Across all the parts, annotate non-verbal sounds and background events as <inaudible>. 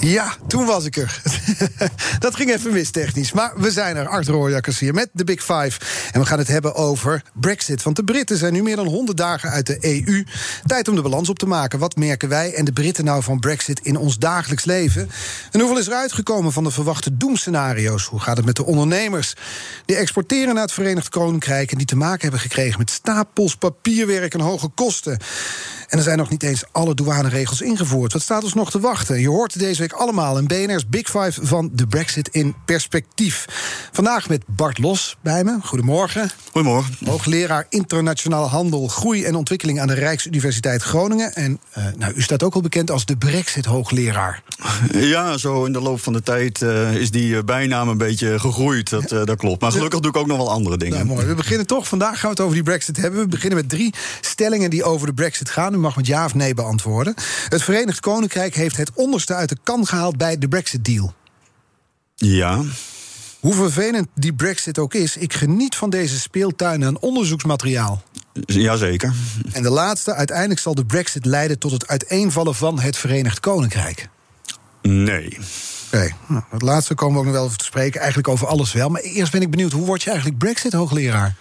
Ja, toen was ik er. <laughs> dat ging even mis technisch. Maar we zijn er, Art Rooijakkers hier met de Big Five. En we gaan het hebben over Brexit. Want de Britten zijn nu meer dan 100 dagen uit de EU. Tijd om de balans op te maken. Wat merken wij en de Britten nou van Brexit in ons dagelijks leven? En hoeveel is er uitgekomen van de verwachte doemscenario's? Hoe gaat het met de ondernemers? Die exporteren naar het Verenigd Koninkrijk... en die te maken hebben gekregen met stapels papierwerk en hoge kosten. En er zijn nog niet eens alle douaneregels ingevoerd. Wat staat ons nog te wachten? Je hoort deze week allemaal in BNR's Big Five van de Brexit in perspectief. Vandaag met Bart Los bij me. Goedemorgen. Goedemorgen. Hoogleraar internationale handel, groei en ontwikkeling aan de Rijksuniversiteit Groningen. En uh, nou, u staat ook al bekend als de Brexit-hoogleraar. Ja, zo in de loop van de tijd uh, is die uh, bijnaam een beetje gegroeid. Dat, dat klopt. Maar gelukkig doe ik ook nog wel andere dingen. Nou, mooi. We beginnen toch. Vandaag gaan we het over die Brexit hebben. We beginnen met drie stellingen die over de Brexit gaan. Mag met ja of nee beantwoorden. Het Verenigd Koninkrijk heeft het onderste uit de kan gehaald bij de Brexit-deal. Ja. Hoe vervelend die Brexit ook is, ik geniet van deze speeltuin aan onderzoeksmateriaal. Jazeker. En de laatste, uiteindelijk zal de Brexit leiden tot het uiteenvallen van het Verenigd Koninkrijk. Nee. Oké, okay. nou, het laatste komen we ook nog wel over te spreken. Eigenlijk over alles wel. Maar eerst ben ik benieuwd, hoe word je eigenlijk Brexit-hoogleraar?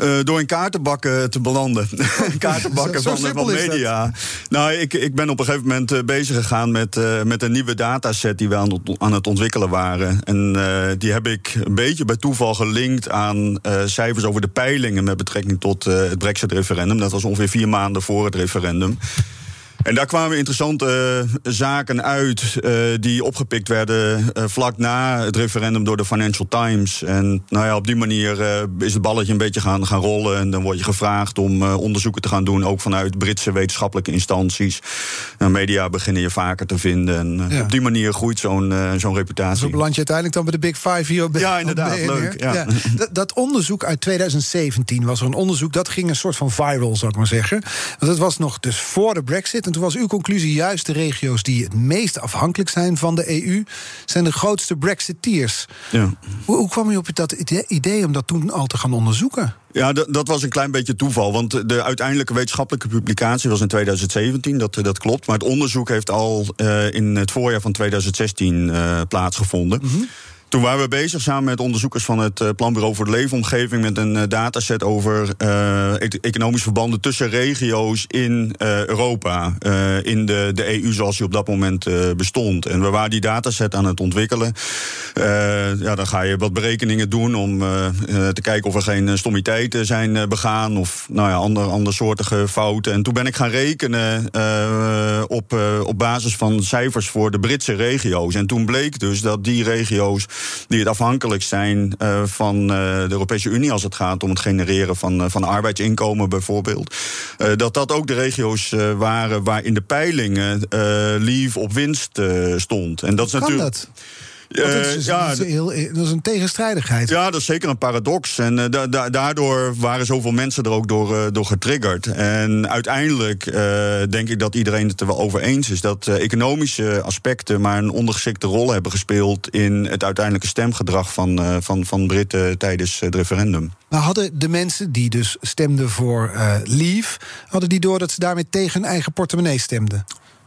Uh, door in kaartenbakken te belanden. <laughs> kaartenbakken Zo van, van media. Nou, ik, ik ben op een gegeven moment uh, bezig gegaan met, uh, met een nieuwe dataset die we aan, aan het ontwikkelen waren. En die heb ik een beetje bij toeval gelinkt aan cijfers over de peilingen met betrekking tot het Brexit-referendum. Dat was ongeveer vier maanden voor het referendum. En daar kwamen interessante uh, zaken uit uh, die opgepikt werden uh, vlak na het referendum door de Financial Times. En nou ja, op die manier is het balletje een beetje gaan, gaan rollen. En dan word je gevraagd om onderzoeken te gaan doen, ook vanuit Britse wetenschappelijke instanties. Media beginnen je vaker te vinden. En ja. op die manier groeit zo'n zo'n reputatie. Zo beland je uiteindelijk dan bij de Big Five hier op Ja, inderdaad, leuk. Ja. Ja. Dat, dat onderzoek uit 2017 was er een onderzoek, dat ging een soort van viral, zou ik maar zeggen. Want dat was nog dus voor de Brexit. En toen was uw conclusie juist de regio's die het meest afhankelijk zijn van de EU, zijn de grootste Brexiteers. Ja. Hoe, hoe kwam u op dat idee om dat toen al te gaan onderzoeken? Ja, dat was een klein beetje toeval. Want de uiteindelijke wetenschappelijke publicatie was in 2017, dat, dat klopt. Maar het onderzoek heeft al uh, in het voorjaar van 2016 uh, plaatsgevonden. Mm -hmm. Toen waren we bezig samen met onderzoekers van het Planbureau voor de Leefomgeving met een dataset over uh, economische verbanden tussen regio's in Europa, in de, de EU zoals die op dat moment bestond. En we waren die dataset aan het ontwikkelen. ja, dan ga je wat berekeningen doen om te kijken of er geen stommiteiten zijn begaan of nou ja, andere, andersoortige fouten. En toen ben ik gaan rekenen op, op basis van cijfers voor de Britse regio's. En toen bleek dus dat die regio's die het afhankelijk zijn uh, van uh, de Europese Unie als het gaat om het genereren van, uh, van arbeidsinkomen bijvoorbeeld. dat dat ook de regio's waren waar in de peilingen Leave op winst stond. En dat is kan natuurlijk. Dat? Dat is, dus, ja, dat, is heel, dat is een tegenstrijdigheid. Ja, dat is zeker een paradox. En uh, da da daardoor waren zoveel mensen er ook door, uh, door getriggerd. En uiteindelijk uh, denk ik dat iedereen het er wel over eens is dat economische aspecten maar een ondergeschikte rol hebben gespeeld in het uiteindelijke stemgedrag van, van, van Britten tijdens het referendum. Maar hadden de mensen die dus stemden voor Leave, hadden die door dat ze daarmee tegen hun eigen portemonnee stemden?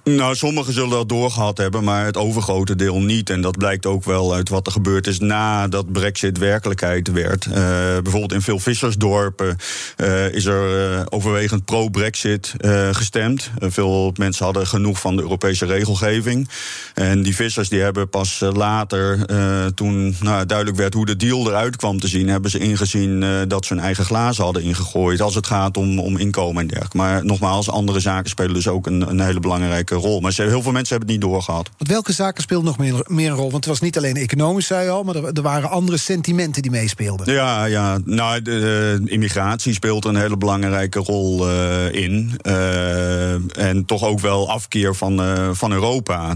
Nou, sommigen zullen dat doorgehad hebben, maar het overgrote deel niet. En dat blijkt ook wel uit wat er gebeurd is nadat Brexit werkelijkheid werd. Uh, bijvoorbeeld in veel vissersdorpen uh, is er uh, overwegend pro-Brexit gestemd. veel mensen hadden genoeg van de Europese regelgeving. En die vissers die hebben pas later, toen nou, duidelijk werd hoe de deal eruit kwam te zien, hebben ze ingezien dat ze hun eigen glazen hadden ingegooid. Als het gaat om, om inkomen en dergelijke. Maar nogmaals, andere zaken spelen dus ook een, een hele belangrijke rol. Maar heel veel mensen hebben het niet doorgehad. Want welke zaken speelden nog meer, meer een rol? Want het was niet alleen economisch, zei je al, maar er, er waren andere sentimenten die meespeelden. Ja, ja. Nou, de, immigratie speelt een hele belangrijke rol uh, in. Uh, en toch ook wel afkeer van, uh, van Europa.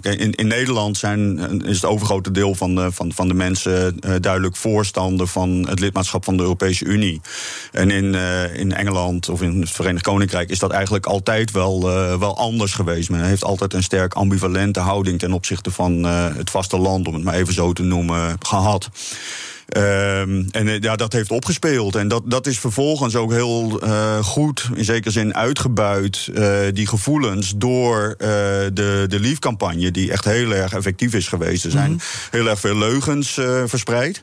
in, in Nederland zijn, is het overgrote deel van de, van, van de mensen duidelijk voorstander van het lidmaatschap van de Europese Unie. En in, in Engeland of in het Verenigd Koninkrijk is dat eigenlijk altijd wel, wel anders geweest. Men heeft altijd een sterk ambivalente houding ten opzichte van het vasteland, om het maar even zo te noemen, gehad. Um, en eh, ja, dat heeft opgespeeld. En dat, dat is vervolgens ook heel uh, goed, in zekere zin uitgebuit, uh, die gevoelens, door uh, de, de Leave-campagne, die echt heel erg effectief is geweest. Er zijn mm -hmm. heel erg veel leugens verspreid.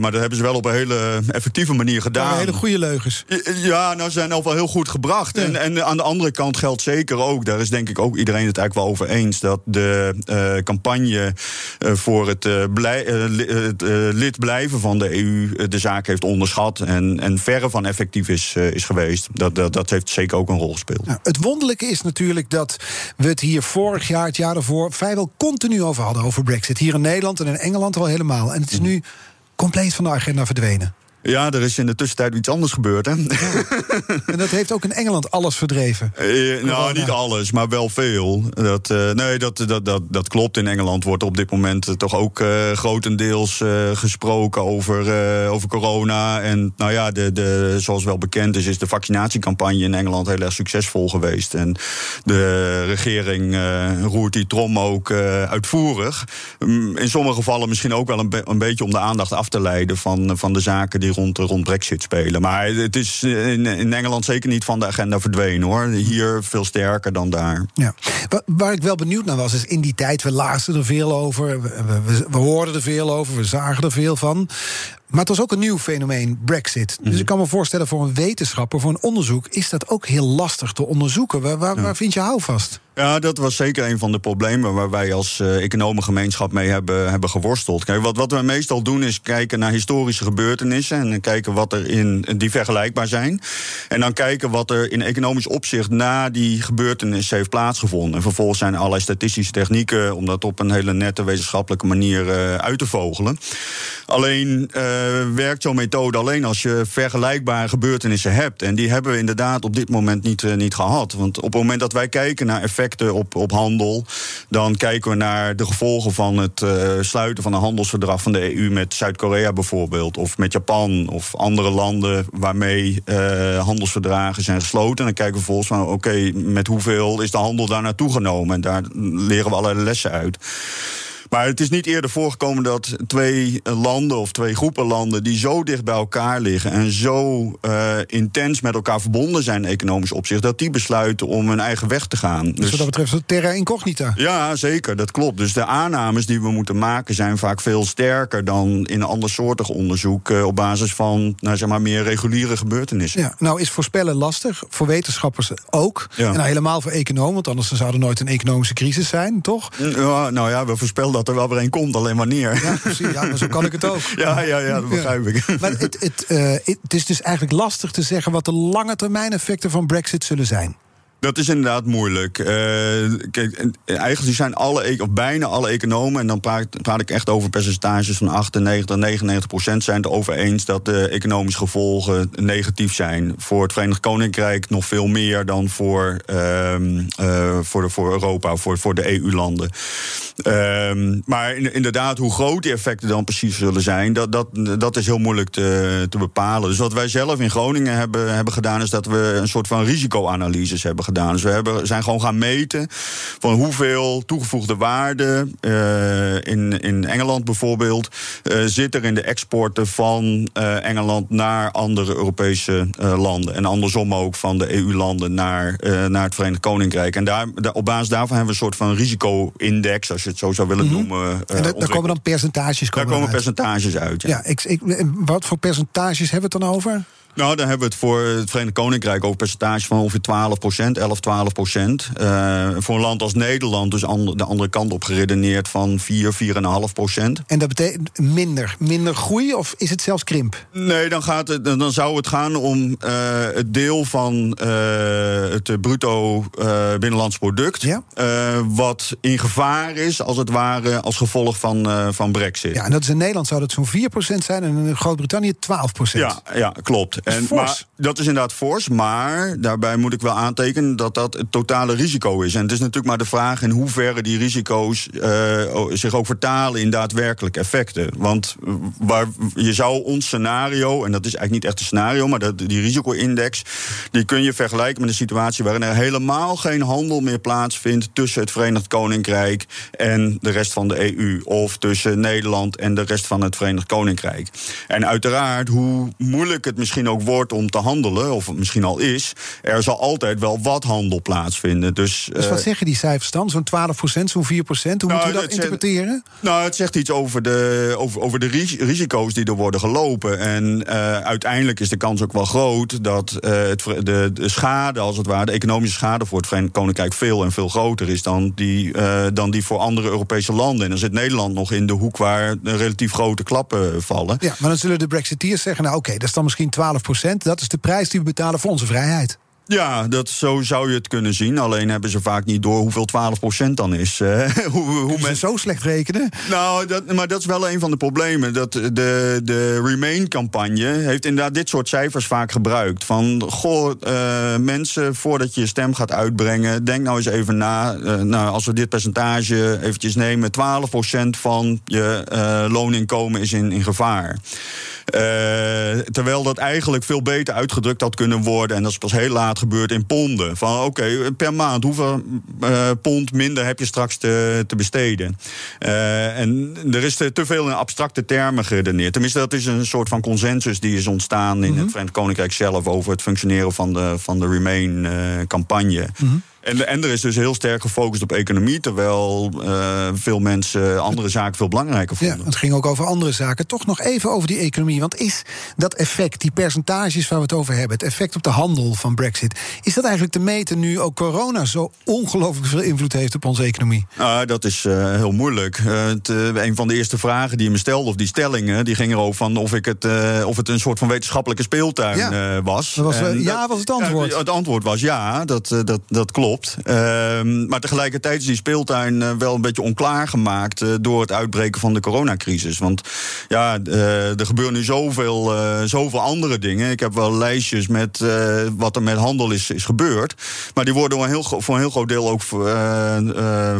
maar dat hebben ze wel op een hele effectieve manier gedaan. Ja, hele goede leugens. Ja, nou, ze zijn al wel heel goed gebracht. Ja. En, en aan de andere kant geldt zeker ook, daar is denk ik ook iedereen het eigenlijk wel over eens, dat de campagne voor het, blij, het blijven van de EU eh, de zaak heeft onderschat en, en verre van effectief is, uh, is geweest. Dat, dat, dat heeft zeker ook een rol gespeeld. Nou, het wonderlijke is natuurlijk dat we het hier vorig jaar, het jaar ervoor, vrijwel continu over hadden, over Brexit. Hier in Nederland en in Engeland al helemaal. En het is nu compleet van de agenda verdwenen. Ja, er is in de tussentijd iets anders gebeurd. Hè? En dat heeft ook in Engeland alles verdreven. Eh, nou, niet alles, maar wel veel. Dat, uh, nee, dat, dat, dat, dat klopt. In Engeland wordt op dit moment toch ook uh, grotendeels uh, gesproken over, over corona. En nou ja, de, de, zoals wel bekend is, is de vaccinatiecampagne in Engeland heel erg succesvol geweest. En de regering roert die trom ook uitvoerig. In sommige gevallen misschien ook wel een, be een beetje om de aandacht af te leiden van, van de zaken die rond, rond Brexit spelen. Maar het is in, in Engeland zeker niet van de agenda verdwenen hoor. Hier veel sterker dan daar. Ja. Waar ik wel benieuwd naar was, is in die tijd, we lazen er veel over, we, we hoorden er veel over, we zagen er veel van. Maar het was ook een nieuw fenomeen, Brexit. Dus mm. ik kan me voorstellen, voor een wetenschapper, voor een onderzoek, is dat ook heel lastig te onderzoeken. Waar, waar, ja. waar vind je houvast? Ja, dat was zeker een van de problemen waar wij als uh, economengemeenschap mee hebben, hebben geworsteld. Kijk, wat, wat we meestal doen is kijken naar historische gebeurtenissen en kijken wat er in die vergelijkbaar zijn. En dan kijken wat er in economisch opzicht na die gebeurtenis heeft plaatsgevonden. En vervolgens zijn allerlei statistische technieken om dat op een hele nette wetenschappelijke manier uh, uit te vogelen. Alleen uh, werkt zo'n methode alleen als je vergelijkbare gebeurtenissen hebt. En die hebben we inderdaad op dit moment niet, niet gehad. Want op het moment dat wij kijken naar effecten op, op handel. Dan kijken we naar de gevolgen van het uh, sluiten van een handelsverdrag van de EU met Zuid-Korea bijvoorbeeld. Of met Japan of andere landen waarmee handelsverdragen zijn gesloten. En dan kijken we volgens van oké, met hoeveel is de handel daar naartoe genomen? En daar leren we allerlei lessen uit. Maar het is niet eerder voorgekomen dat twee landen of twee groepen landen die zo dicht bij elkaar liggen en zo uh, intens met elkaar verbonden zijn in economisch opzicht, dat die besluiten om hun eigen weg te gaan. Dus, dus wat dat betreft terra incognita. Ja, zeker, dat klopt. Dus de aannames die we moeten maken zijn vaak veel sterker dan in andersoortig onderzoek uh, op basis van nou, zeg maar, meer reguliere gebeurtenissen. Ja, nou is voorspellen lastig, voor wetenschappers ook. Ja. En nou, helemaal voor economen, want anders zou er nooit een economische crisis zijn, toch? Ja, nou ja, we voorspellen dat er wel weer een komt, alleen wanneer. Ja, precies. Ja, maar zo kan ik het ook. <laughs> ja, ja, ja, dat begrijp ik. <laughs> Maar het, het, uh, het is dus eigenlijk lastig te zeggen wat de lange termijn effecten van Brexit zullen zijn. Dat is inderdaad moeilijk. Uh, kijk, eigenlijk zijn alle, of bijna alle economen, en dan praat, ik echt over percentages van 98, 99 procent, zijn het over eens dat de economische gevolgen negatief zijn. Voor het Verenigd Koninkrijk nog veel meer dan voor, uh, uh, voor, voor Europa, voor, voor de EU-landen. Um, maar inderdaad, hoe groot die effecten dan precies zullen zijn, dat, dat, dat is heel moeilijk te, te bepalen. Dus wat wij zelf in Groningen hebben, hebben gedaan, is dat we een soort van risicoanalyses hebben gedaan. Dus we hebben, zijn gewoon gaan meten van hoeveel toegevoegde waarde uh, in, in Engeland bijvoorbeeld uh, zit er in de exporten van uh, Engeland naar andere Europese landen. En andersom ook van de EU-landen naar, naar het Verenigd Koninkrijk. En daar, op basis daarvan hebben we een soort van risico-index, als je het zo zou willen mm -hmm. noemen. en daar komen dan percentages Daar komen uit. percentages uit. Ja, ja ik, ik, wat voor percentages hebben we het dan over? Nou, dan hebben we het voor het Verenigd Koninkrijk over percentage van ongeveer 12 procent, 11, 12 procent. Uh, voor een land als Nederland, dus de andere kant op geredeneerd van 4, 4,5 procent. En dat betekent minder, minder groei of is het zelfs krimp? Nee, dan, gaat het, dan zou het gaan om uh, het deel van uh, het bruto binnenlands product. Ja? wat in gevaar is, als het ware, als gevolg van, van Brexit. Ja, en dat is in Nederland zou dat zo'n 4 procent zijn en in Groot-Brittannië 12 procent. Ja, ja, klopt. En, maar, dat is inderdaad fors, maar daarbij moet ik wel aantekenen dat dat het totale risico is. En het is natuurlijk maar de vraag in hoeverre die risico's uh, zich ook vertalen in daadwerkelijk effecten. Want waar, je zou ons scenario, en dat is eigenlijk niet echt een scenario, maar dat, die risico-index, die kun je vergelijken met een situatie waarin er helemaal geen handel meer plaatsvindt tussen het Verenigd Koninkrijk en de rest van de EU. Of tussen Nederland en de rest van het Verenigd Koninkrijk. En uiteraard, hoe moeilijk het misschien ook wordt om te handelen, of het misschien al is, er zal altijd wel wat handel plaatsvinden. Dus, dus wat uh, zeggen die cijfers dan? Zo'n 12 procent, zo'n 4 procent? Hoe nou, moeten we dat interpreteren? nou, het zegt iets over de, over, over de risico's die er worden gelopen. En uh, uiteindelijk is de kans ook wel groot dat uh, het, de, de, schade, als het ware, de economische schade voor het Verenigd Koninkrijk veel en veel groter is dan die, dan die voor andere Europese landen. En dan zit Nederland nog in de hoek waar relatief grote klappen vallen. Ja, maar dan zullen de Brexiteers zeggen: nou oké, okay, dat is dan misschien 12 procent. Dat is de prijs die we betalen voor onze vrijheid. Ja, dat, zo zou je het kunnen zien. Alleen hebben ze vaak niet door hoeveel 12% dan is. <laughs> hoe, hoe men... zo slecht rekenen? Nou, dat, maar dat is wel een van de problemen. Dat de, de Remain-campagne heeft inderdaad dit soort cijfers vaak gebruikt. Van, goh, uh, mensen, voordat je je stem gaat uitbrengen... denk nou eens even na. Uh, nou, als we dit percentage eventjes nemen... 12% van je uh, looninkomen is in, in gevaar. Uh, terwijl dat eigenlijk veel beter uitgedrukt had kunnen worden. En dat is pas heel laat gebeurd in ponden. Van oké, okay, per maand, hoeveel uh, pond minder heb je straks te, te besteden? Uh, en er is te, te, veel in abstracte termen geredeneerd. Tenminste, dat is een soort van consensus die is ontstaan in mm -hmm. het Verenigd Koninkrijk zelf over het functioneren van de, van de Remain-campagne. Mm -hmm. En, en er is dus heel sterk gefocust op economie, terwijl uh, veel mensen andere zaken veel belangrijker vonden. Ja, het ging ook over andere zaken. Toch nog even over die economie. Want is dat effect, die percentages waar we het over hebben, het effect op de handel van Brexit, is dat eigenlijk te meten nu ook corona zo ongelooflijk veel invloed heeft op onze economie? Uh, dat is uh, heel moeilijk. Het, een van de eerste vragen die je me stelde, of die stellingen, die ging erover van of, ik het, of het een soort van wetenschappelijke speeltuin ja. was. was ja, was het antwoord. het antwoord was ja, dat, dat, dat klopt. Uh, maar tegelijkertijd is die speeltuin uh, wel een beetje onklaar gemaakt uh, door het uitbreken van de coronacrisis. Want ja, eh, er gebeuren nu zoveel, zoveel andere dingen. Ik heb wel lijstjes met wat er met handel is, is gebeurd. Maar die worden een heel, voor een heel groot deel ook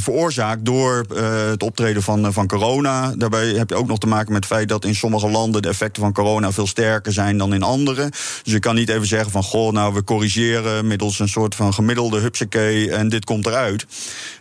veroorzaakt door het optreden van, van corona. Daarbij heb je ook nog te maken met het feit dat in sommige landen de effecten van corona veel sterker zijn dan in andere. Dus je kan niet even zeggen van goh, nou we corrigeren middels een soort van gemiddelde en dit komt eruit.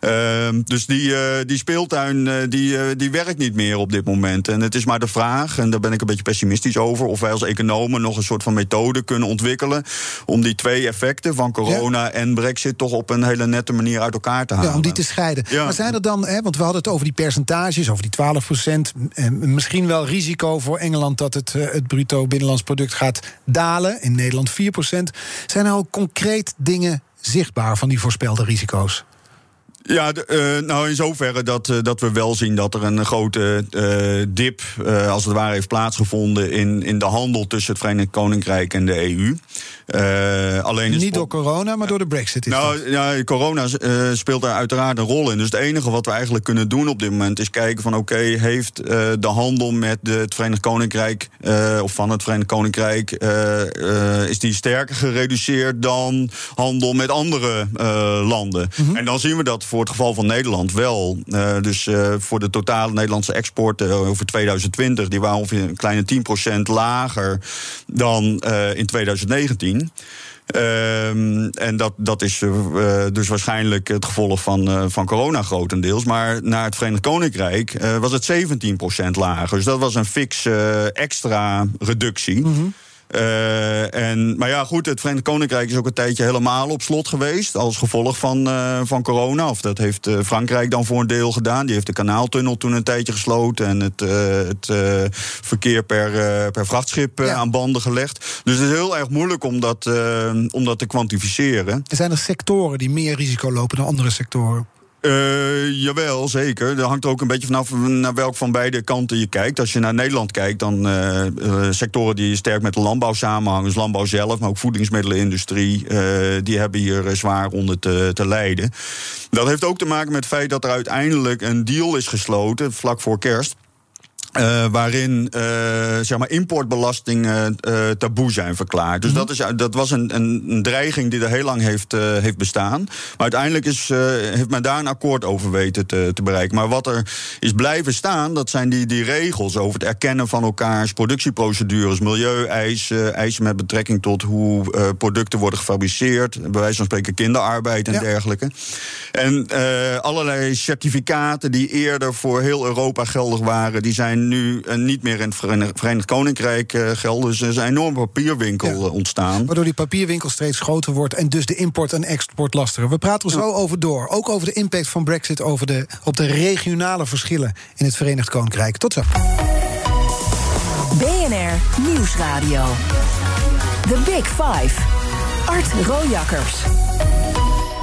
Uh, dus die, uh, die speeltuin uh, die, uh, die werkt niet meer op dit moment. En het is maar de vraag, en daar ben ik een beetje pessimistisch over, of wij als economen nog een soort van methode kunnen ontwikkelen om die twee effecten van corona ja. en brexit toch op een hele nette manier uit elkaar te halen. Ja, om die te scheiden. Ja. Maar zijn er dan, hè, want we hadden het over die percentages, over die 12 procent, misschien wel risico voor Engeland dat het, het bruto binnenlands product gaat dalen, in Nederland 4 procent. Zijn er ook concreet dingen zichtbaar van die voorspelde risico's? Ja, de, uh, nou in zoverre dat, uh, dat we wel zien dat er een grote uh, dip, als het ware, heeft plaatsgevonden in, in de handel tussen het Verenigd Koninkrijk en de EU. alleen Niet door corona, maar door de Brexit. Is nou, dat. ja, corona speelt daar uiteraard een rol in. Dus het enige wat we eigenlijk kunnen doen op dit moment is kijken van oké, okay, heeft de handel met de, het Verenigd Koninkrijk of van het Verenigd Koninkrijk, is die sterker gereduceerd dan handel met andere landen? Mm -hmm. En dan zien we dat voor het geval van Nederland wel. Uh, dus uh, voor de totale Nederlandse export uh, over 2020, die waren ongeveer een kleine 10% lager dan in 2019. Um, en dat, dat is dus waarschijnlijk het gevolg van, van corona grotendeels. Maar naar het Verenigd Koninkrijk was het 17% lager. Dus dat was een fix extra reductie. -hmm. Uh, en, maar ja, goed, het Verenigd Koninkrijk is ook een tijdje helemaal op slot geweest. Als gevolg van, uh, van corona. Of dat heeft uh, Frankrijk dan voor een deel gedaan. Die heeft de kanaaltunnel toen een tijdje gesloten. En het, het verkeer per, per vrachtschip ja. aan banden gelegd. Dus het is heel erg moeilijk om dat, om dat te kwantificeren. Er zijn er sectoren die meer risico lopen dan andere sectoren? Uh, jawel, zeker. Dat hangt ook een beetje vanaf naar welk van beide kanten je kijkt. Als je naar Nederland kijkt, dan uh, uh, sectoren die sterk met de landbouw samenhangen, dus landbouw zelf, maar ook voedingsmiddelenindustrie, die hebben hier zwaar onder te, te lijden. Dat heeft ook te maken met het feit dat er uiteindelijk een deal is gesloten vlak voor kerst uh, waarin uh, zeg maar importbelastingen uh, taboe zijn verklaard. Dus mm -hmm. dat, is, dat was een, een, dreiging die er heel lang heeft, heeft bestaan. Maar uiteindelijk is, heeft men daar een akkoord over weten te, te, bereiken. Maar wat er is blijven staan, dat zijn die, die regels over het erkennen van elkaars productieprocedures, milieueisen, eisen met betrekking tot hoe producten worden gefabriceerd, bij wijze van spreken kinderarbeid en ja. dergelijke. En allerlei certificaten die eerder voor heel Europa geldig waren, die zijn nu uh, niet meer in het Verenigd, Koninkrijk uh, gelden. Dus er is een enorme papierwinkel ja. ontstaan. Waardoor die papierwinkel steeds groter wordt en dus de import en export lastiger. We praten er zo over door. Ook over de impact van Brexit over de, op de regionale verschillen in het Verenigd Koninkrijk. Tot zo. BNR Nieuwsradio. The Big Five. Art Rojakkers.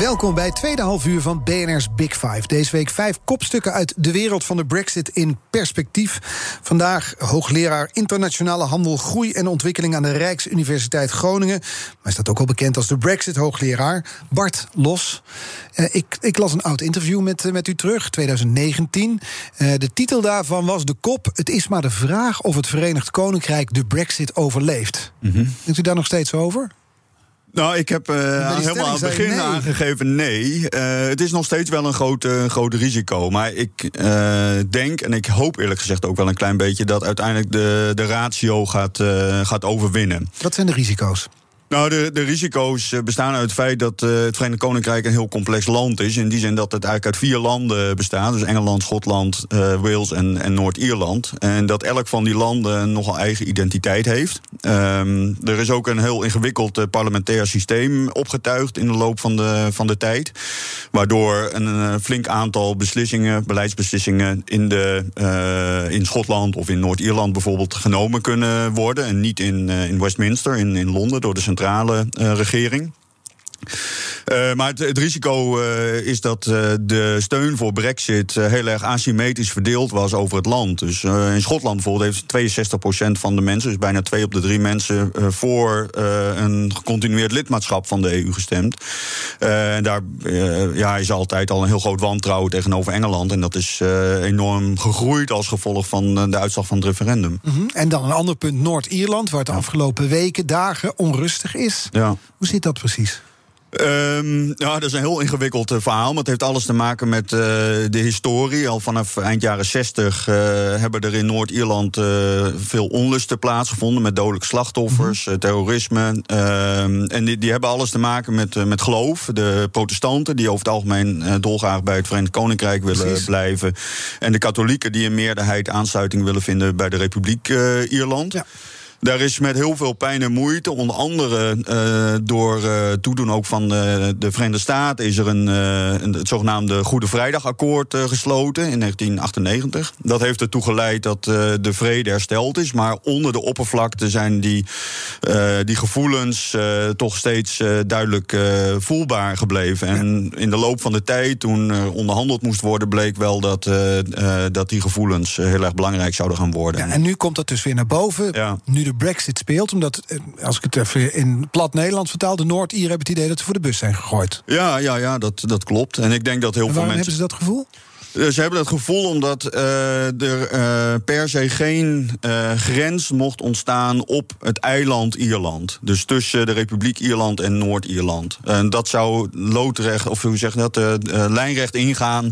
Welkom bij het tweede half uur van BNR's Big Five. Deze week vijf kopstukken uit de wereld van de Brexit in perspectief. Vandaag hoogleraar internationale handel, groei en ontwikkeling aan de Rijksuniversiteit Groningen. Maar hij staat ook al bekend als de Brexit-hoogleraar Bart Los. Uh, ik, ik, las een oud interview met, uh, met u terug, 2019. Uh, de titel daarvan was de kop: Het is maar de vraag of het Verenigd Koninkrijk de Brexit overleeft. Mm -hmm. Denkt u daar nog steeds over? Nou, ik heb uh, helemaal aan het begin nee. aangegeven nee. Uh, het is nog steeds wel een groot, uh, groot risico. Maar ik denk, en ik hoop eerlijk gezegd ook wel een klein beetje... dat uiteindelijk de, de ratio gaat, gaat overwinnen. Wat zijn de risico's? Nou, de, de risico's bestaan uit het feit dat uh, het Verenigd Koninkrijk een heel complex land is. In die zin dat het eigenlijk uit vier landen bestaat. Dus Engeland, Schotland, uh, Wales en, en Noord-Ierland. En dat elk van die landen nogal eigen identiteit heeft. Um, er is ook een heel ingewikkeld parlementair systeem opgetuigd in de loop van de, van de tijd. Waardoor een, een flink aantal beslissingen, beleidsbeslissingen in, de, in Schotland of in Noord-Ierland bijvoorbeeld genomen kunnen worden. En niet in, in Westminster, in, in Londen, door de centrale centrale uh, regering. Uh, maar het, het risico uh, is dat uh, de steun voor Brexit heel erg asymmetrisch verdeeld was over het land. Dus in Schotland bijvoorbeeld heeft 62% van de mensen, dus bijna twee op de drie mensen, voor een gecontinueerd lidmaatschap van de EU gestemd. en daar ja, is altijd al een heel groot wantrouwen tegenover Engeland. En dat is enorm gegroeid als gevolg van de uitslag van het referendum. -hmm. En dan een ander punt, Noord-Ierland, waar het de afgelopen weken, dagen onrustig is. Ja. Hoe zit dat precies? Um, ja, dat is een heel ingewikkeld uh, verhaal. Maar het heeft alles te maken met uh, de historie. Al vanaf eind jaren 60 uh, hebben er in Noord-Ierland veel onlusten plaatsgevonden. Met dodelijke slachtoffers, mm -hmm. terrorisme. Ehm, en die, die, hebben alles te maken met, met geloof. De protestanten, die over het algemeen dolgraag bij het Verenigd Koninkrijk willen Precies. blijven. En de katholieken, die een meerderheid aansluiting willen vinden bij de Republiek Ierland. Ja. Daar is met heel veel pijn en moeite, onder andere uh, door uh, toedoen ook van de, de Verenigde Staten, is er een, een het zogenaamde Goede Vrijdagakkoord gesloten in 1998. Dat heeft ertoe geleid dat de vrede hersteld is, maar onder de oppervlakte zijn die, die gevoelens toch steeds duidelijk voelbaar gebleven. En in de loop van de tijd, toen er onderhandeld moest worden, bleek wel dat, dat die gevoelens heel erg belangrijk zouden gaan worden. Ja, en nu komt dat dus weer naar boven. Ja. Nu de Brexit speelt. Omdat, eh, als ik het even in plat Nederlands vertaal, de Noord-Ieren hebben het idee dat ze voor de bus zijn gegooid. Ja, ja, ja dat, dat klopt. En ik denk dat heel veel mensen. hebben ze dat gevoel? Eh, ze hebben het gevoel omdat uh, er uh, per se geen grens mocht ontstaan op het eiland Ierland. Dus tussen de Republiek Ierland en Noord-Ierland. En dat zou loodrecht, of hoe zeg je dat, lijnrecht ingaan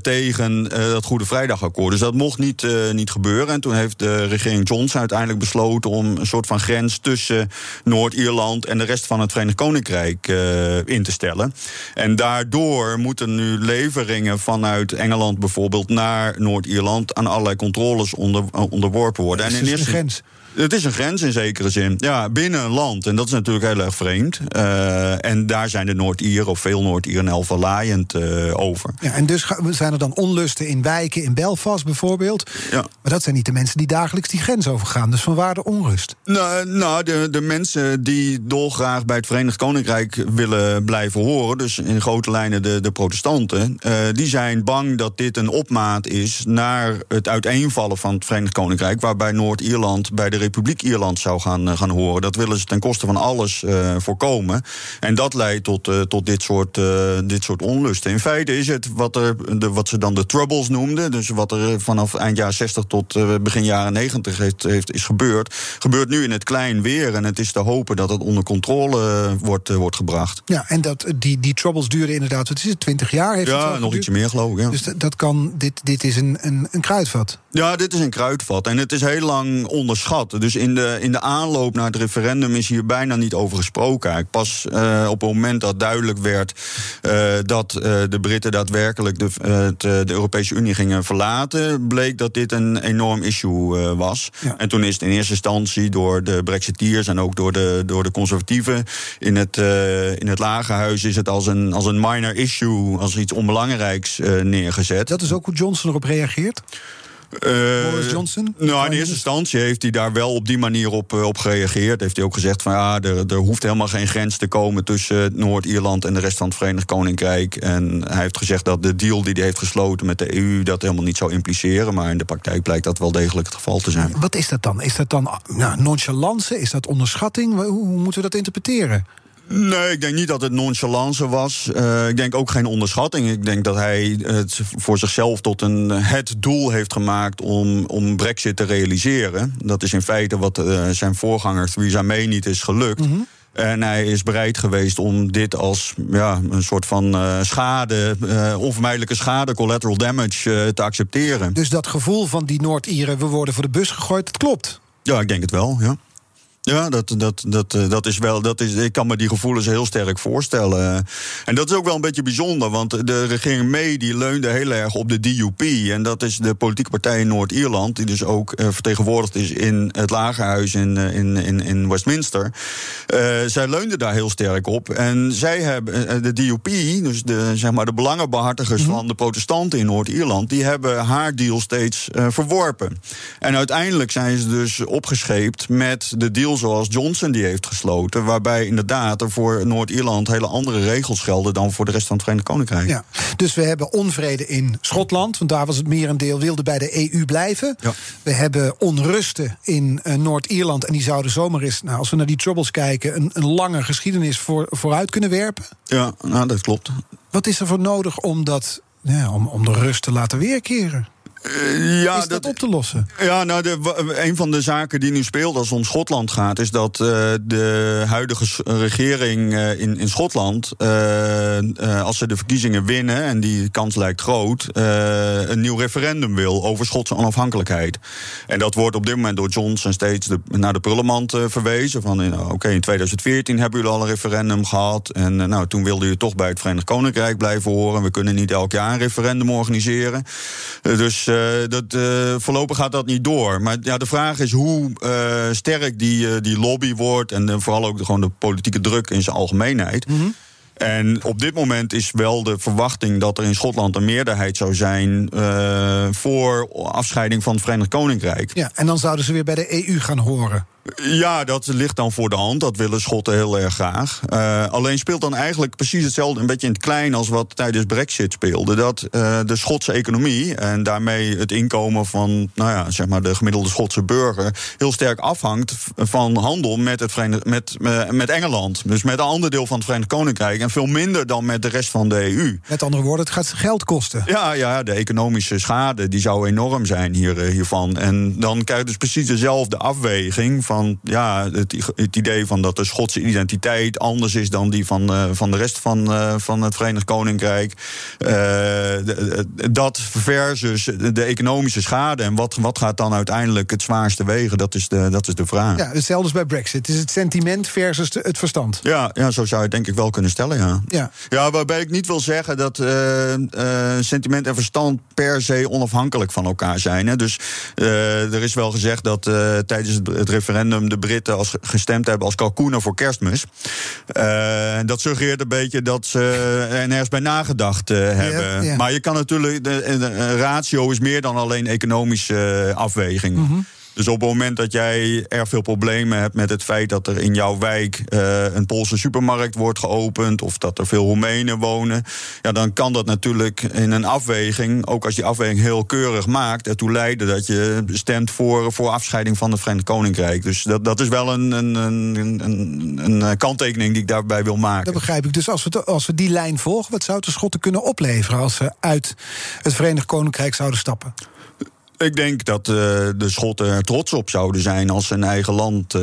tegen dat Goede Vrijdagakkoord. Dus dat mocht niet, niet gebeuren. En toen heeft de regering Johnson uiteindelijk besloten om een soort van grens tussen Noord-Ierland en de rest van het Verenigd Koninkrijk in te stellen. En daardoor moeten nu leveringen vanuit vanuit Engeland bijvoorbeeld naar Noord-Ierland aan allerlei controles onder, onderworpen worden. en in is eerste grens. Het is een grens in zekere zin. Ja, binnen een land. En dat is natuurlijk heel erg vreemd. Uh, en daar zijn de Noord-Ieren, of veel Noord-Ieren, heel laaiend uh, over. Ja, en dus zijn er dan onlusten in wijken, in Belfast bijvoorbeeld. Ja. Maar dat zijn niet de mensen die dagelijks die grens overgaan. Dus van waar de onrust? Nou, nou de, de mensen die dolgraag bij het Verenigd Koninkrijk willen blijven horen... dus in grote lijnen de, de protestanten... Uh, die zijn bang dat dit een opmaat is naar het uiteenvallen van het Verenigd Koninkrijk... waarbij Noord-Ierland bij de Republiek Ierland zou gaan, uh, gaan horen. Dat willen ze ten koste van alles uh, voorkomen. En dat leidt tot, uh, tot dit, soort, dit soort onlusten. In feite is het wat, er, de, wat ze dan de troubles noemden. Dus wat er vanaf eind jaren 60 tot begin jaren 90 heeft, heeft, is gebeurd. Gebeurt nu in het klein weer. En het is te hopen dat het onder controle wordt, wordt gebracht. Ja, en dat, die, die troubles duren inderdaad, wat is het, 20 jaar? Heeft ja, het nog ietsje meer geloof ik. Ja. Dus dat kan, dit, dit is een, een, een kruidvat. Ja, dit is een kruidvat. En het is heel lang onderschat. Dus in de, in de aanloop naar het referendum is hier bijna niet over gesproken. Pas uh, op het moment dat duidelijk werd uh, dat uh, de Britten daadwerkelijk de, de, Europese Unie gingen verlaten, bleek dat dit een enorm issue was. Ja. En toen is het in eerste instantie door de Brexiteers en ook door de, door de conservatieven in het, in het lagerhuis is het als een, als een minor issue, als iets onbelangrijks neergezet. Dat is ook hoe Johnson erop reageert? Uh, Boris Johnson? Nou, in eerste instantie heeft hij daar wel op die manier op, uh, op gereageerd. Heeft hij ook gezegd van ja, er, er hoeft helemaal geen grens te komen tussen Noord-Ierland en de rest van het Verenigd Koninkrijk. En hij heeft gezegd dat de deal die hij heeft gesloten met de EU dat helemaal niet zou impliceren. Maar in de praktijk blijkt dat wel degelijk het geval te zijn. Wat is dat dan? Is dat dan nou, nonchalance? Is dat onderschatting? Hoe, hoe moeten we dat interpreteren? Nee, ik denk niet dat het nonchalance was. Uh, ik denk ook geen onderschatting. Ik denk dat hij het voor zichzelf tot een, het doel heeft gemaakt om, om Brexit te realiseren. Dat is in feite wat uh, zijn voorganger Theresa May niet is gelukt. Mm -hmm. En hij is bereid geweest om dit als ja, een soort van uh, schade, uh, onvermijdelijke schade, collateral damage, uh, te accepteren. Dus dat gevoel van die Noord-Ieren, we worden voor de bus gegooid, dat klopt. Ja, ik denk het wel, ja. Ja, dat, dat, dat, dat is wel. Dat is, ik kan me die gevoelens heel sterk voorstellen. En dat is ook wel een beetje bijzonder, want de regering May die leunde heel erg op de DUP. En dat is de politieke partij in Noord-Ierland, die dus ook uh, vertegenwoordigd is in het Lagerhuis in, in, in, in Westminster. Uh, zij leunde daar heel sterk op. En zij hebben, de DUP, dus de, zeg maar de belangenbehartigers mm -hmm. van de protestanten in Noord-Ierland, die hebben haar deal steeds uh, verworpen. En uiteindelijk zijn ze dus opgescheept met de deal zoals Johnson die heeft gesloten. Waarbij inderdaad er voor Noord-Ierland hele andere regels gelden dan voor de rest van het Verenigd Koninkrijk. Ja, dus we hebben onvrede in Schotland, want daar was het merendeel wilde bij de EU blijven. Ja. We hebben onrusten in uh, Noord-Ierland en die zouden zomaar eens, nou, als we naar die troubles kijken, een, een lange geschiedenis voor, vooruit kunnen werpen. Ja, nou, dat klopt. Wat is er voor nodig om, dat, ja, om, om de rust te laten weerkeren? Uh, ja, is dat, dat, op te lossen? Ja, nou, de, een van de zaken die nu speelt als het om Schotland gaat, is dat uh, de huidige regering uh, in, in Schotland, als ze de verkiezingen winnen, en die kans lijkt groot, een nieuw referendum wil over Schotse onafhankelijkheid. En dat wordt op dit moment door Johnson steeds de, naar de prullenmand verwezen. Van oké, okay, in 2014 hebben jullie al een referendum gehad. En nou, toen wilden jullie toch bij het Verenigd Koninkrijk blijven horen. We kunnen niet elk jaar een referendum organiseren. dus. Uh, dat, uh, voorlopig gaat dat niet door. Maar ja, de vraag is hoe uh, sterk die, die lobby wordt. En vooral ook de, gewoon de politieke druk in zijn algemeenheid. Mm -hmm. En op dit moment is wel de verwachting dat er in Schotland een meerderheid zou zijn uh, voor afscheiding van het Verenigd Koninkrijk. Ja, en dan zouden ze weer bij de EU gaan horen. Ja, dat ligt dan voor de hand. Dat willen Schotten heel erg graag. Uh, alleen speelt dan eigenlijk precies hetzelfde, een beetje in het klein als wat tijdens Brexit speelde. Dat uh, de Schotse economie en daarmee het inkomen van nou ja, zeg maar de gemiddelde Schotse burger heel sterk afhangt van handel met, het Verenigd, met, uh, met Engeland. Dus met een ander deel van het Verenigd Koninkrijk. En veel minder dan met de rest van de EU. Met andere woorden, het gaat geld kosten. Ja, ja de economische schade die zou enorm zijn hier, hiervan. En dan krijg je dus precies dezelfde afweging. Van van ja, het, het, idee van dat de Schotse identiteit anders is dan die van, uh, van de rest van, uh, van het Verenigd Koninkrijk. dat versus de economische schade. En wat, wat gaat dan uiteindelijk het zwaarste wegen? Dat is de, dat is de vraag. Ja, hetzelfde bij Brexit. Is het sentiment versus het verstand? Ja, ja, zo zou je het denk ik wel kunnen stellen, ja. Ja, ja waarbij ik niet wil zeggen dat sentiment en verstand per se onafhankelijk van elkaar zijn. Hè. Dus er is wel gezegd dat tijdens het referendum de Britten als gestemd hebben als kalkoenen voor kerstmis. Uh, dat suggereert een beetje dat ze er nergens bij nagedacht uh, hebben. Maar je kan natuurlijk, de, de, ratio is meer dan alleen economische afweging. Mm dus op het moment dat jij erg veel problemen hebt met het feit dat er in jouw wijk uh, een Poolse supermarkt wordt geopend of dat er veel Roemenen wonen, ja, dan kan dat natuurlijk in een afweging, ook als je afweging heel keurig maakt, ertoe leiden dat je stemt voor, voor afscheiding van het Verenigd Koninkrijk. Dus dat, dat is wel een, een, een, een, kanttekening die ik daarbij wil maken. Dat begrijp ik. Dus als we, als we die lijn volgen, wat zou de Schotten kunnen opleveren als ze uit het Verenigd Koninkrijk zouden stappen? Ik denk dat uh, de Schotten er trots op zouden zijn als ze een eigen land uh,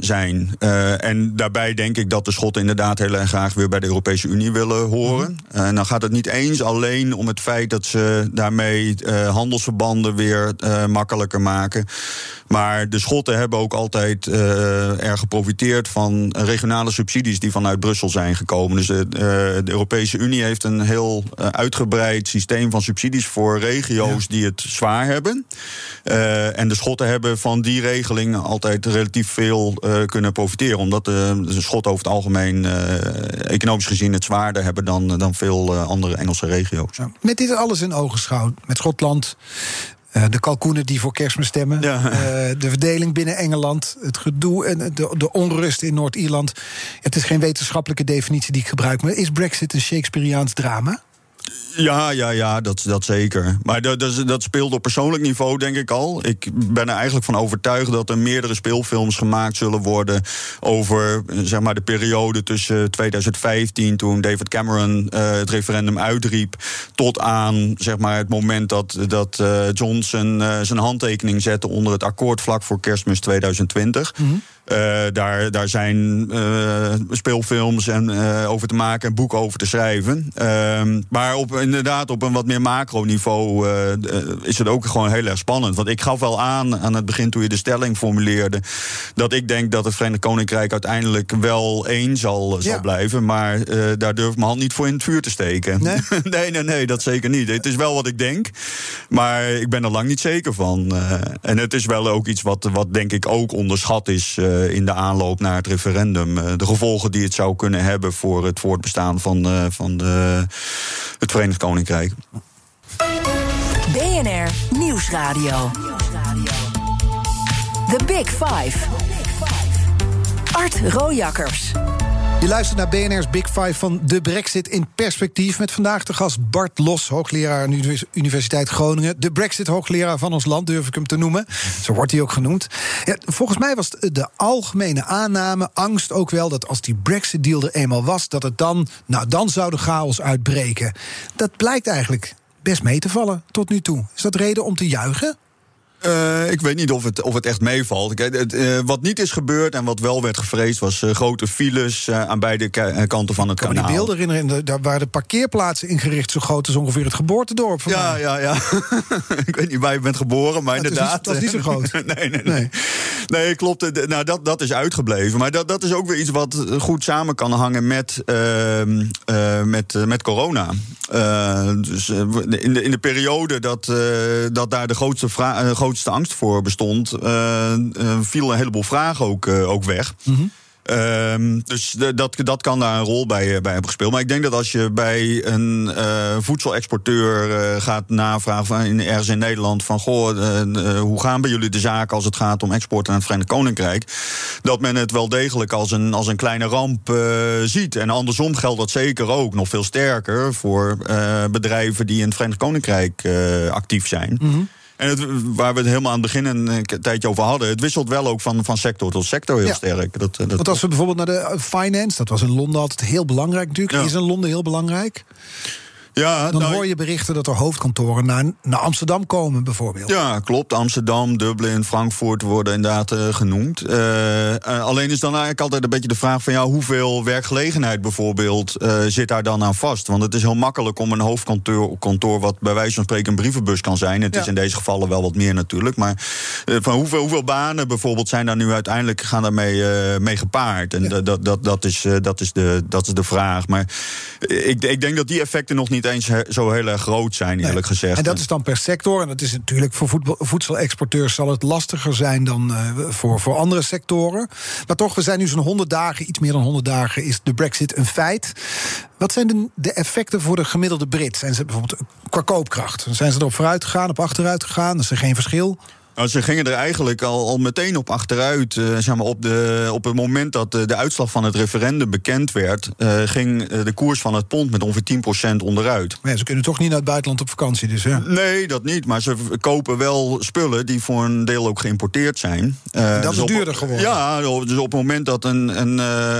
zijn. Uh, en daarbij denk ik dat de Schotten inderdaad heel erg graag weer bij de Europese Unie willen horen. Mhm. En dan gaat het niet eens alleen om het feit dat ze daarmee handelsverbanden weer makkelijker maken. Maar de Schotten hebben ook altijd erg geprofiteerd van regionale subsidies die vanuit Brussel zijn gekomen. Dus de Europese Unie heeft een heel uitgebreid systeem van subsidies voor regio's die het zwaar hebben. Uh, en de Schotten hebben van die regeling altijd relatief veel uh, kunnen profiteren. Omdat de, de, Schotten over het algemeen economisch gezien het zwaarder hebben dan, dan veel andere Engelse regio's. Ja. Met dit alles in ogenschouw, met Schotland, de kalkoenen die voor kerstmis stemmen. Ja. De verdeling binnen Engeland. Het gedoe en de, de onrust in Noord-Ierland. Het is geen wetenschappelijke definitie die ik gebruik. Maar is Brexit een Shakespeareaans drama? Ja, ja, ja, dat, dat zeker. Maar dat, dat, dat speelt op persoonlijk niveau, denk ik al. Ik ben er eigenlijk van overtuigd dat er meerdere speelfilms gemaakt zullen worden over zeg maar, de periode tussen 2015, toen David Cameron uh, het referendum uitriep, tot aan zeg maar, het moment dat, dat uh, Johnson uh, zijn handtekening zette onder het akkoord vlak voor kerstmis 2020. Mm uh, daar, daar zijn uh, speelfilms en, uh, over te maken en boeken over te schrijven. Ehm, maar op, inderdaad, op een wat meer macroniveau is het ook gewoon heel erg spannend. Want ik gaf wel aan aan het begin toen je de stelling formuleerde. dat ik denk dat het Verenigd Koninkrijk uiteindelijk wel één zal, zal blijven. Maar daar durf ik mijn hand niet voor in het vuur te steken. Nee? <laughs> nee, nee, nee, dat zeker niet. Het is wel wat ik denk. Maar ik ben er lang niet zeker van. en het is wel ook iets wat, wat denk ik ook onderschat is. Eh, in de aanloop naar het referendum. Eh, de gevolgen die het zou kunnen hebben voor het voortbestaan van, eh, van de, het Verenigd Koninkrijk. BNR Nieuwsradio. The Big Five. Art Rojakkers. Je luistert naar BNR's Big Five van de Brexit in perspectief. Met vandaag de gast Bart Los, hoogleraar aan de Universiteit Groningen. De Brexit-hoogleraar van ons land, durf ik hem te noemen. Zo wordt hij ook genoemd. Ja, volgens mij was de algemene aanname, angst ook wel... dat als die Brexit-deal er eenmaal was, dat het dan... nou, dan zou de chaos uitbreken. Dat blijkt eigenlijk best mee te vallen tot nu toe. Is dat reden om te juichen? Uh, ik weet niet of het, of het echt meevalt. Kijk, uh, wat niet is gebeurd en wat wel werd gevreesd... was uh, grote files aan beide kanten van het kanaal. Ik kan me die beelden herinneren. Daar waren de parkeerplaatsen ingericht... zo groot als ongeveer het geboortedorp van Ja, mij. ja, ja. <laughs> ik weet niet waar je bent geboren, maar inderdaad... Dat is niet zo <laughs> groot. nee, nee, nee, nee. klopt. Nou, dat, dat is uitgebleven. Maar dat, dat is ook weer iets wat goed samen kan hangen met, ehm, met, met corona. dus in, de, in de periode dat, dat daar de grootste vraag grootste angst voor bestond, uh, uh, viel een heleboel vragen ook, uh, ook weg. Mm -hmm. Um, dus de, dat, dat kan daar een rol bij, bij hebben gespeeld. Maar ik denk dat als je bij een uh, voedselexporteur uh, gaat navragen van in, ergens in Nederland van goh, uh, hoe gaan bij jullie de zaken als het gaat om export naar het Verenigd Koninkrijk, dat men het wel degelijk als een, als een kleine ramp ziet. En andersom geldt dat zeker ook nog veel sterker voor bedrijven die in het Verenigd Koninkrijk actief zijn. Mm -hmm. En het, waar we het helemaal aan het begin een tijdje over hadden, het wisselt wel ook van, van sector tot sector heel sterk. Dat, dat, Want als we bijvoorbeeld naar de finance, dat was in Londen altijd heel belangrijk natuurlijk. Ja. Is in Londen heel belangrijk? Ja, dan nou, hoor je berichten dat er hoofdkantoren naar, naar Amsterdam komen, bijvoorbeeld. Ja, klopt. Amsterdam, Dublin, Frankfurt worden inderdaad uh, genoemd. Uh, alleen is dan eigenlijk altijd een beetje de vraag van ja, hoeveel werkgelegenheid bijvoorbeeld zit daar dan aan vast? Want het is heel makkelijk om een hoofdkantoor kantoor, wat bij wijze van spreken een brievenbus kan zijn. Het is in deze gevallen wel wat meer natuurlijk. Maar van hoeveel, hoeveel banen bijvoorbeeld zijn daar nu uiteindelijk gaan daarmee mee gepaard? En ja. dat, dat, dat, is, dat, is de, dat is de vraag. Maar ik, ik denk dat die effecten nog niet eens zo heel erg groot zijn, eerlijk gezegd. En dat is dan per sector. En dat is natuurlijk voor voedselexporteurs zal het lastiger zijn dan uh, voor, voor andere sectoren. Maar toch, we zijn nu zo'n 100 dagen, iets meer dan 100 dagen, is de Brexit een feit. Wat zijn de, de effecten voor de gemiddelde Brit? Zijn ze bijvoorbeeld qua koopkracht? Zijn ze erop vooruit gegaan, op achteruit gegaan? Is er geen verschil? Nou, ze gingen er eigenlijk al, al meteen op achteruit. Uh, zeg maar op, de, op het moment dat de, de uitslag van het referendum bekend werd, uh, ging de koers van het pond met ongeveer 10% onderuit. Ja, ze kunnen toch niet naar het buitenland op vakantie, dus ja. Nee, dat niet. Maar ze kopen wel spullen die voor een deel ook geïmporteerd zijn. Uh, dat dus is duurder geworden. Ja, dus op het moment dat een, een,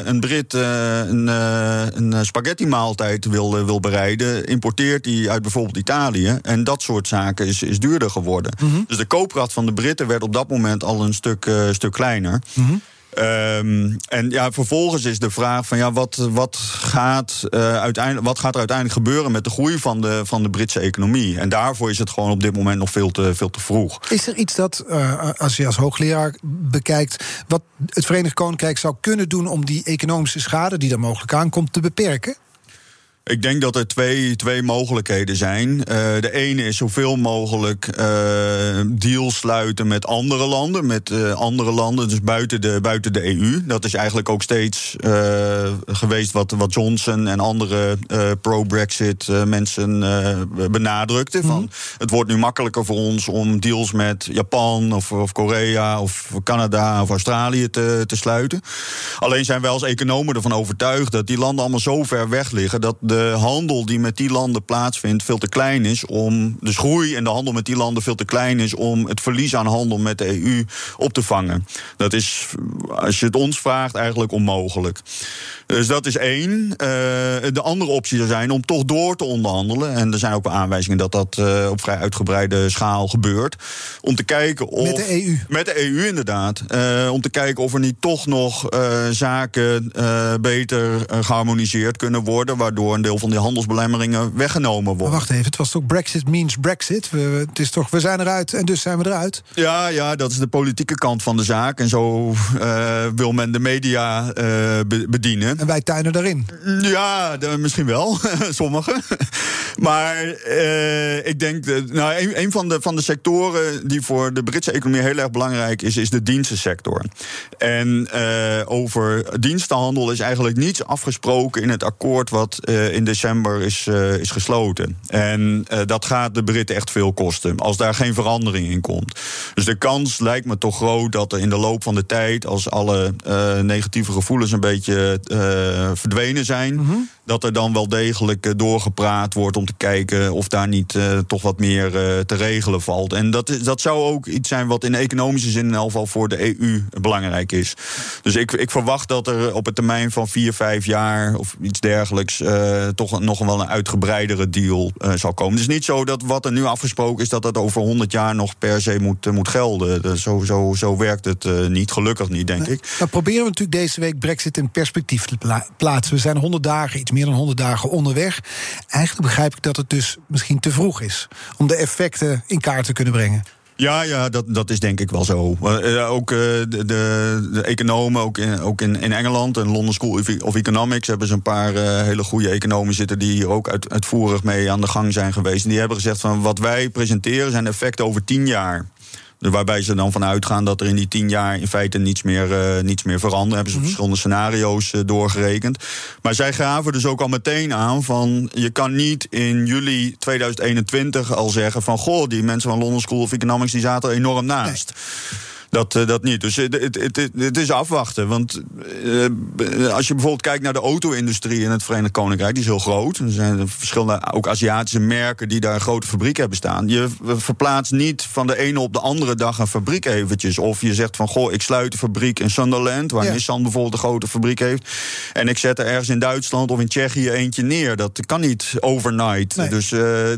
een Brit een, een spaghetti maaltijd wil, wil bereiden, importeert hij uit bijvoorbeeld Italië. En dat soort zaken is, is duurder geworden. Mm -hmm. Dus de koopkracht van de Britten werd op dat moment al een stuk, uh, stuk kleiner. Mm -hmm. Um, en ja, vervolgens is de vraag van ja, wat, wat, gaat, uh, uiteindelijk, wat gaat er uiteindelijk gebeuren met de groei van de, van de Britse economie? En daarvoor is het gewoon op dit moment nog veel te, veel te vroeg. Is er iets dat, uh, als je als hoogleraar bekijkt, wat het Verenigd Koninkrijk zou kunnen doen om die economische schade die er mogelijk aankomt te beperken? Ik denk dat er twee, twee mogelijkheden zijn. Uh, de ene is zoveel mogelijk uh, deals sluiten met andere landen. Met uh, andere landen, dus buiten de, buiten de EU. Dat is eigenlijk ook steeds geweest wat, wat Johnson en andere pro-Brexit mensen benadrukten. Mm -hmm. Van, het wordt nu makkelijker voor ons om deals met Japan of, of Korea of Canada of Australië te, te sluiten. Alleen zijn wij als economen ervan overtuigd dat die landen allemaal zo ver weg liggen dat de de handel die met die landen plaatsvindt veel te klein is om. Dus groei en de handel met die landen veel te klein is om het verlies aan handel met de EU op te vangen. Dat is, als je het ons vraagt, eigenlijk onmogelijk. Dus dat is één. Uh, de andere optie zou zijn om toch door te onderhandelen. En er zijn ook wel aanwijzingen dat dat uh, op vrij uitgebreide schaal gebeurt. Om te kijken of. Met de EU. Met de EU, inderdaad. Uh, om te kijken of er niet toch nog zaken beter geharmoniseerd kunnen worden. Waardoor een deel van die handelsbelemmeringen weggenomen worden. Maar wacht even, het was toch Brexit means Brexit? We, het is toch, we zijn eruit en dus zijn we eruit? Ja, ja, dat is de politieke kant van de zaak. En zo wil men de media bedienen. En wij tuinen daarin. Ja, misschien wel, <laughs> sommigen. maar uh, ik denk, nou, een, een, van, de, van de sectoren die voor de Britse economie heel erg belangrijk is, is de dienstensector. En over dienstenhandel is eigenlijk niets afgesproken in het akkoord wat in december is, is gesloten. En dat gaat de Britten echt veel kosten, als daar geen verandering in komt. Dus de kans lijkt me toch groot dat er in de loop van de tijd, als alle negatieve gevoelens een beetje verdwenen zijn. Mm -hmm. Dat er dan wel degelijk doorgepraat wordt om te kijken of daar niet toch wat meer te regelen valt. En dat, is, dat zou ook iets zijn wat in economische zin in elk geval voor de EU belangrijk is. Dus ik, ik verwacht dat er op een termijn van vier, vijf jaar of iets dergelijks toch nog wel een uitgebreidere deal zal komen. Het is niet zo dat wat er nu afgesproken is, dat dat over 100 jaar nog per se moet, moet gelden. Dus zo, zo, zo werkt het niet, gelukkig niet, denk ik. Nou proberen we natuurlijk deze week Brexit in perspectief te plaatsen. We zijn 100 dagen, iets meer dan 100 dagen onderweg. Eigenlijk begrijp ik dat het dus misschien te vroeg is om de effecten in kaart te kunnen brengen. Ja, ja dat, dat is denk ik wel zo. Uh, ook uh, de, de, economen, ook, in, ook in, in Engeland, en London School of Economics, hebben ze een paar hele goede economen zitten die hier ook uit, uitvoerig mee aan de gang zijn geweest. En die hebben gezegd van wat wij presenteren zijn effecten over tien jaar. Waarbij ze dan vanuit gaan dat er in die tien jaar in feite niets meer, uh, niets meer verandert. Hebben ze mm -hmm. verschillende scenario's uh, doorgerekend. Maar zij gaven dus ook al meteen aan van je kan niet in juli 2021 al zeggen van goh, die mensen van London School of Economics die zaten er enorm naast. Nee. Dat, eh, dat niet. Dus het, het, is afwachten. Want eh, als je bijvoorbeeld kijkt naar de auto-industrie in het Verenigd Koninkrijk, die is heel groot. Er zijn verschillende ook Aziatische merken die daar een grote fabriek hebben staan. Je verplaatst niet van de ene op de andere dag een fabriek eventjes. Of je zegt van goh, ik sluit de fabriek in Sunderland, waar Nissan bijvoorbeeld een grote fabriek heeft. En ik zet er ergens in Duitsland of in Tsjechië eentje neer. Dat kan niet overnight. Dus,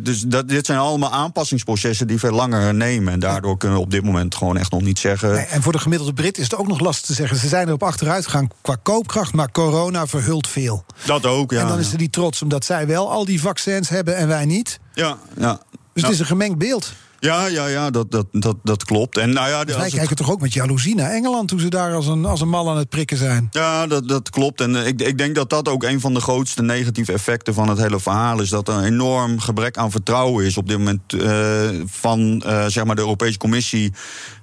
dus dat, dit zijn allemaal aanpassingsprocessen die veel langer nemen. En daardoor kunnen we op dit moment gewoon echt nog niet zeggen. Nee, en voor de gemiddelde Brit is het ook nog lastig te zeggen. Ze zijn erop achteruit gegaan qua koopkracht, maar corona verhult veel. Dat ook, ja. En dan is er die trots omdat zij wel al die vaccins hebben en wij niet. Ja, ja. Dus het is een gemengd beeld. Ja, ja, ja, dat, dat, dat, dat klopt. En, nou ja, dus wij kijken toch ook met jaloezie naar Engeland... toen ze daar als een, als een mal aan het prikken zijn. Ja, dat, dat klopt. En ik, ik denk dat dat ook een van de grootste negatieve effecten van het hele verhaal is. Dat er een enorm gebrek aan vertrouwen is op dit moment uh, van uh, zeg maar de Europese Commissie...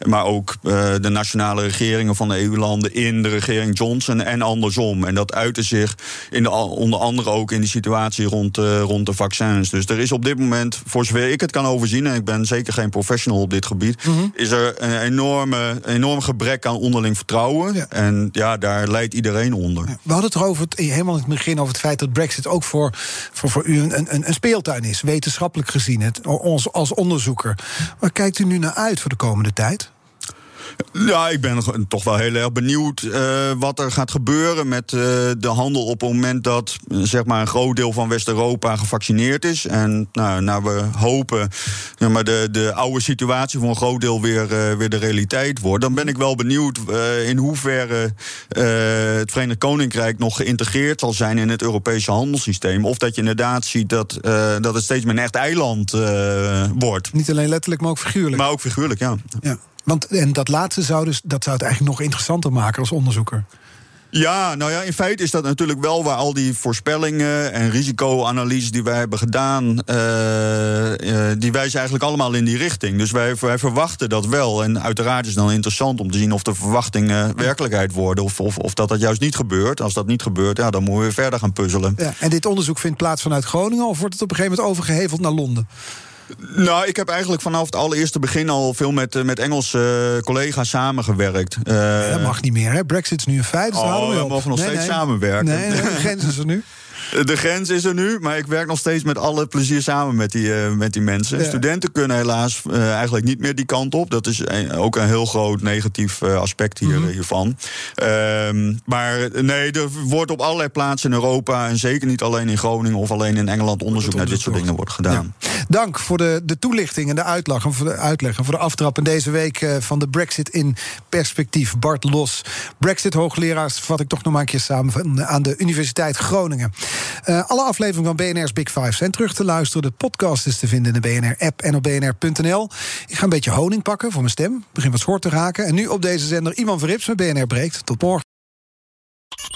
maar ook de nationale regeringen van de EU-landen in de regering Johnson en andersom. En dat uitte zich in de, onder andere ook in die situatie rond, rond de vaccins. Dus er is op dit moment, voor zover ik het kan overzien... en ik ben zeker geen professional op dit gebied, mm -hmm. is er een enorme, enorm gebrek aan onderling vertrouwen. Ja. En ja, daar leidt iedereen onder. We hadden het erover, het, helemaal in het begin over het feit dat Brexit ook voor, voor, voor u een, een, een speeltuin is, wetenschappelijk gezien, het, als, als onderzoeker. Waar kijkt u nu naar uit voor de komende tijd? Ja, ik ben toch wel heel erg benieuwd uh, wat er gaat gebeuren met uh, de handel op het moment dat zeg maar, een groot deel van West-Europa gevaccineerd is. En nou, nou we hopen zeg maar, de, de oude situatie voor een groot deel weer, uh, weer de realiteit wordt. Dan ben ik wel benieuwd in hoeverre het Verenigd Koninkrijk nog geïntegreerd zal zijn in het Europese handelssysteem. Of dat je inderdaad ziet dat, dat het steeds meer een echt eiland wordt. Niet alleen letterlijk, maar ook figuurlijk. Maar ook figuurlijk, ja. ja. Want en dat laatste zou, dus, dat zou het eigenlijk nog interessanter maken als onderzoeker. Ja, nou ja, in feite is dat natuurlijk wel waar al die voorspellingen en risicoanalyses die wij hebben gedaan, uh, uh, die wijzen eigenlijk allemaal in die richting. Dus wij, wij verwachten dat wel. En uiteraard is het dan interessant om te zien of de verwachtingen werkelijkheid worden of, of, of dat dat juist niet gebeurt. Als dat niet gebeurt, ja, dan moeten we verder gaan puzzelen. Ja, en dit onderzoek vindt plaats vanuit Groningen of wordt het op een gegeven moment overgeheveld naar Londen? Nou, ik heb eigenlijk vanaf het allereerste begin al veel met, met Engelse uh, collega's samengewerkt. Uh, nee, dat mag niet meer, hè? Brexit is nu een feit. Dus oh, we, we mogen nog nee, steeds nee. samenwerken. Nee, nee, is er nu. <laughs> De grens is er nu, maar ik werk nog steeds met alle plezier samen met die, uh, met die mensen. Ja. Studenten kunnen helaas uh, eigenlijk niet meer die kant op. Dat is een, ook een heel groot negatief uh, aspect hier, mm -hmm. hiervan. Um, maar nee, er wordt op allerlei plaatsen in Europa... en zeker niet alleen in Groningen of alleen in Engeland... onderzoek naar dit soort dingen wordt gedaan. Ja. Dank voor de, de toelichting en de uitleg en voor de, uitleg en voor de aftrap... in deze week van de Brexit in perspectief. Bart Los, Brexit-hoogleraar... vat ik toch nog maar een keer samen aan de Universiteit Groningen. Uh, alle afleveringen van BNR's Big Five zijn terug te luisteren. De podcast is te vinden in de BNR-app en op bnr.nl. Ik ga een beetje honing pakken voor mijn stem. Begin wat schort te raken. En nu op deze zender Ivan Verrips met BNR Breekt. Tot morgen.